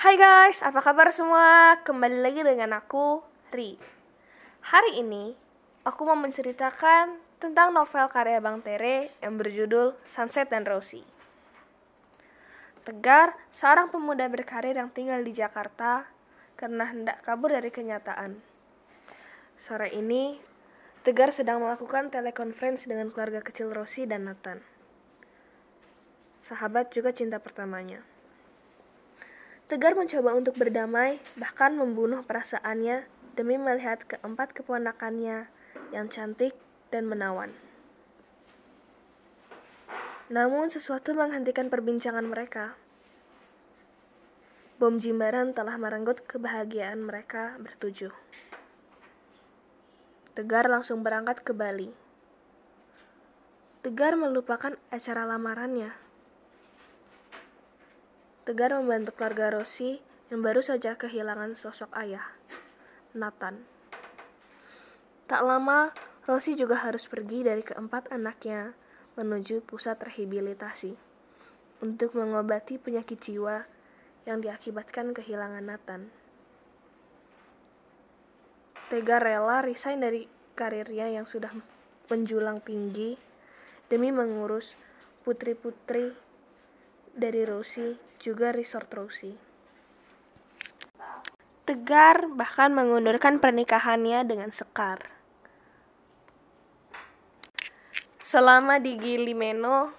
Hai guys, apa kabar semua? Kembali lagi dengan aku, Ri. Hari ini, aku mau menceritakan tentang novel karya Bang Tere yang berjudul Sunset dan Rosie. Tegar, seorang pemuda berkarir yang tinggal di Jakarta karena hendak kabur dari kenyataan. Sore ini, Tegar sedang melakukan telekonferensi dengan keluarga kecil Rosie dan Nathan. Sahabat juga cinta pertamanya. Tegar mencoba untuk berdamai, bahkan membunuh perasaannya demi melihat keempat keponakannya yang cantik dan menawan. Namun sesuatu menghentikan perbincangan mereka. Bom jimbaran telah merenggut kebahagiaan mereka bertujuh. Tegar langsung berangkat ke Bali. Tegar melupakan acara lamarannya Tegar membantu keluarga Rosi yang baru saja kehilangan sosok ayah, Nathan. Tak lama, Rosi juga harus pergi dari keempat anaknya menuju pusat rehabilitasi untuk mengobati penyakit jiwa yang diakibatkan kehilangan Nathan. Tegar rela resign dari karirnya yang sudah menjulang tinggi demi mengurus putri-putri dari Rosi juga Resort Rosie. Tegar bahkan mengundurkan pernikahannya dengan Sekar. Selama di Gilimeno,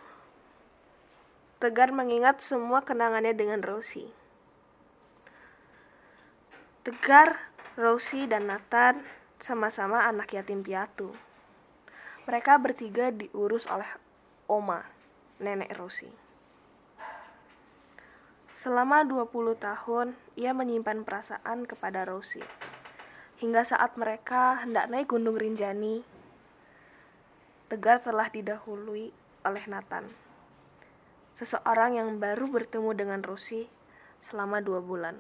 Tegar mengingat semua kenangannya dengan Rosie. Tegar, Rosie, dan Nathan sama-sama anak yatim piatu. Mereka bertiga diurus oleh Oma, nenek Rosie. Selama 20 tahun, ia menyimpan perasaan kepada Rosie. Hingga saat mereka hendak naik Gunung Rinjani, Tegar telah didahului oleh Nathan. Seseorang yang baru bertemu dengan Rosie selama dua bulan.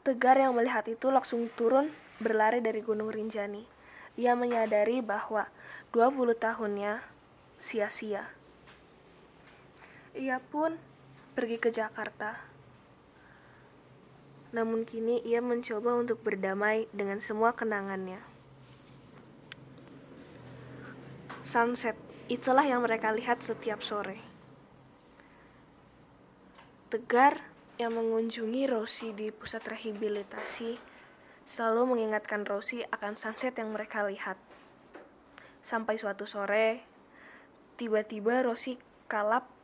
Tegar yang melihat itu langsung turun berlari dari Gunung Rinjani. Ia menyadari bahwa 20 tahunnya sia-sia. Ia pun pergi ke Jakarta. Namun kini ia mencoba untuk berdamai dengan semua kenangannya. Sunset, itulah yang mereka lihat setiap sore. Tegar yang mengunjungi Rosi di pusat rehabilitasi selalu mengingatkan Rosi akan sunset yang mereka lihat. Sampai suatu sore, tiba-tiba Rosi kalap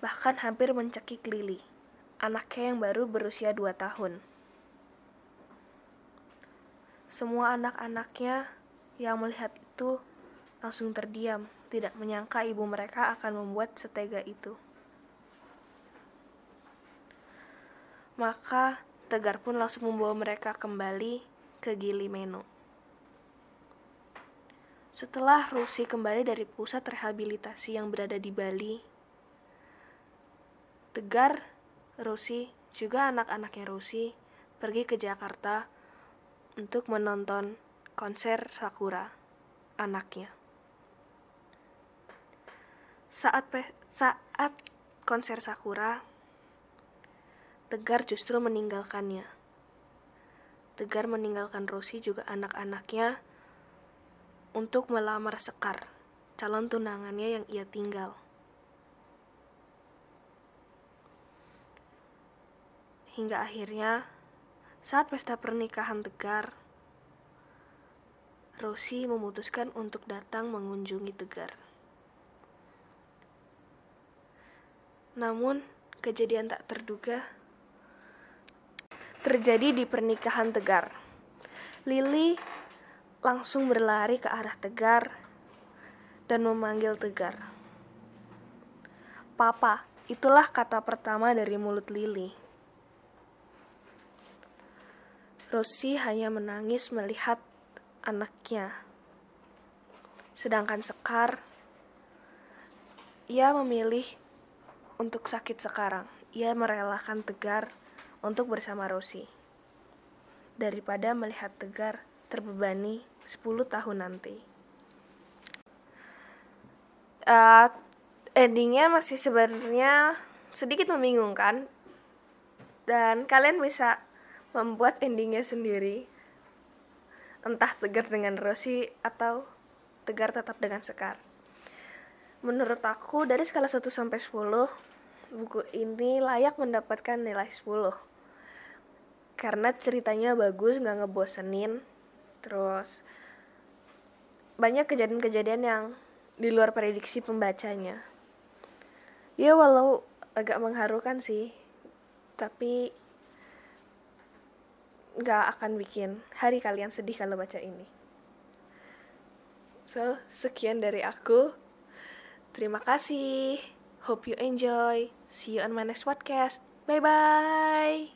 bahkan hampir mencekik Lili, anaknya yang baru berusia dua tahun. Semua anak-anaknya yang melihat itu langsung terdiam, tidak menyangka ibu mereka akan membuat setega itu. Maka Tegar pun langsung membawa mereka kembali ke Gili Meno. Setelah Rusi kembali dari pusat rehabilitasi yang berada di Bali, Tegar, Rosi, juga anak-anaknya Rosi pergi ke Jakarta untuk menonton konser Sakura, anaknya. Saat saat konser Sakura, Tegar justru meninggalkannya. Tegar meninggalkan Rosi juga anak-anaknya untuk melamar Sekar, calon tunangannya yang ia tinggal. Hingga akhirnya, saat pesta pernikahan Tegar, Rosi memutuskan untuk datang mengunjungi Tegar. Namun, kejadian tak terduga terjadi di pernikahan Tegar. Lili langsung berlari ke arah Tegar dan memanggil Tegar. Papa, itulah kata pertama dari mulut Lili. Rosi hanya menangis melihat anaknya. Sedangkan Sekar, ia memilih untuk sakit sekarang. Ia merelakan Tegar untuk bersama Rosi. Daripada melihat Tegar terbebani 10 tahun nanti. Uh, endingnya masih sebenarnya sedikit membingungkan dan kalian bisa membuat endingnya sendiri entah tegar dengan Rosi atau tegar tetap dengan Sekar. Menurut aku dari skala 1 sampai 10 buku ini layak mendapatkan nilai 10 karena ceritanya bagus nggak ngebosenin. Terus banyak kejadian-kejadian yang di luar prediksi pembacanya. Ya walau agak mengharukan sih. Tapi nggak akan bikin hari kalian sedih kalau baca ini. So sekian dari aku. Terima kasih. Hope you enjoy. See you on my next podcast. Bye bye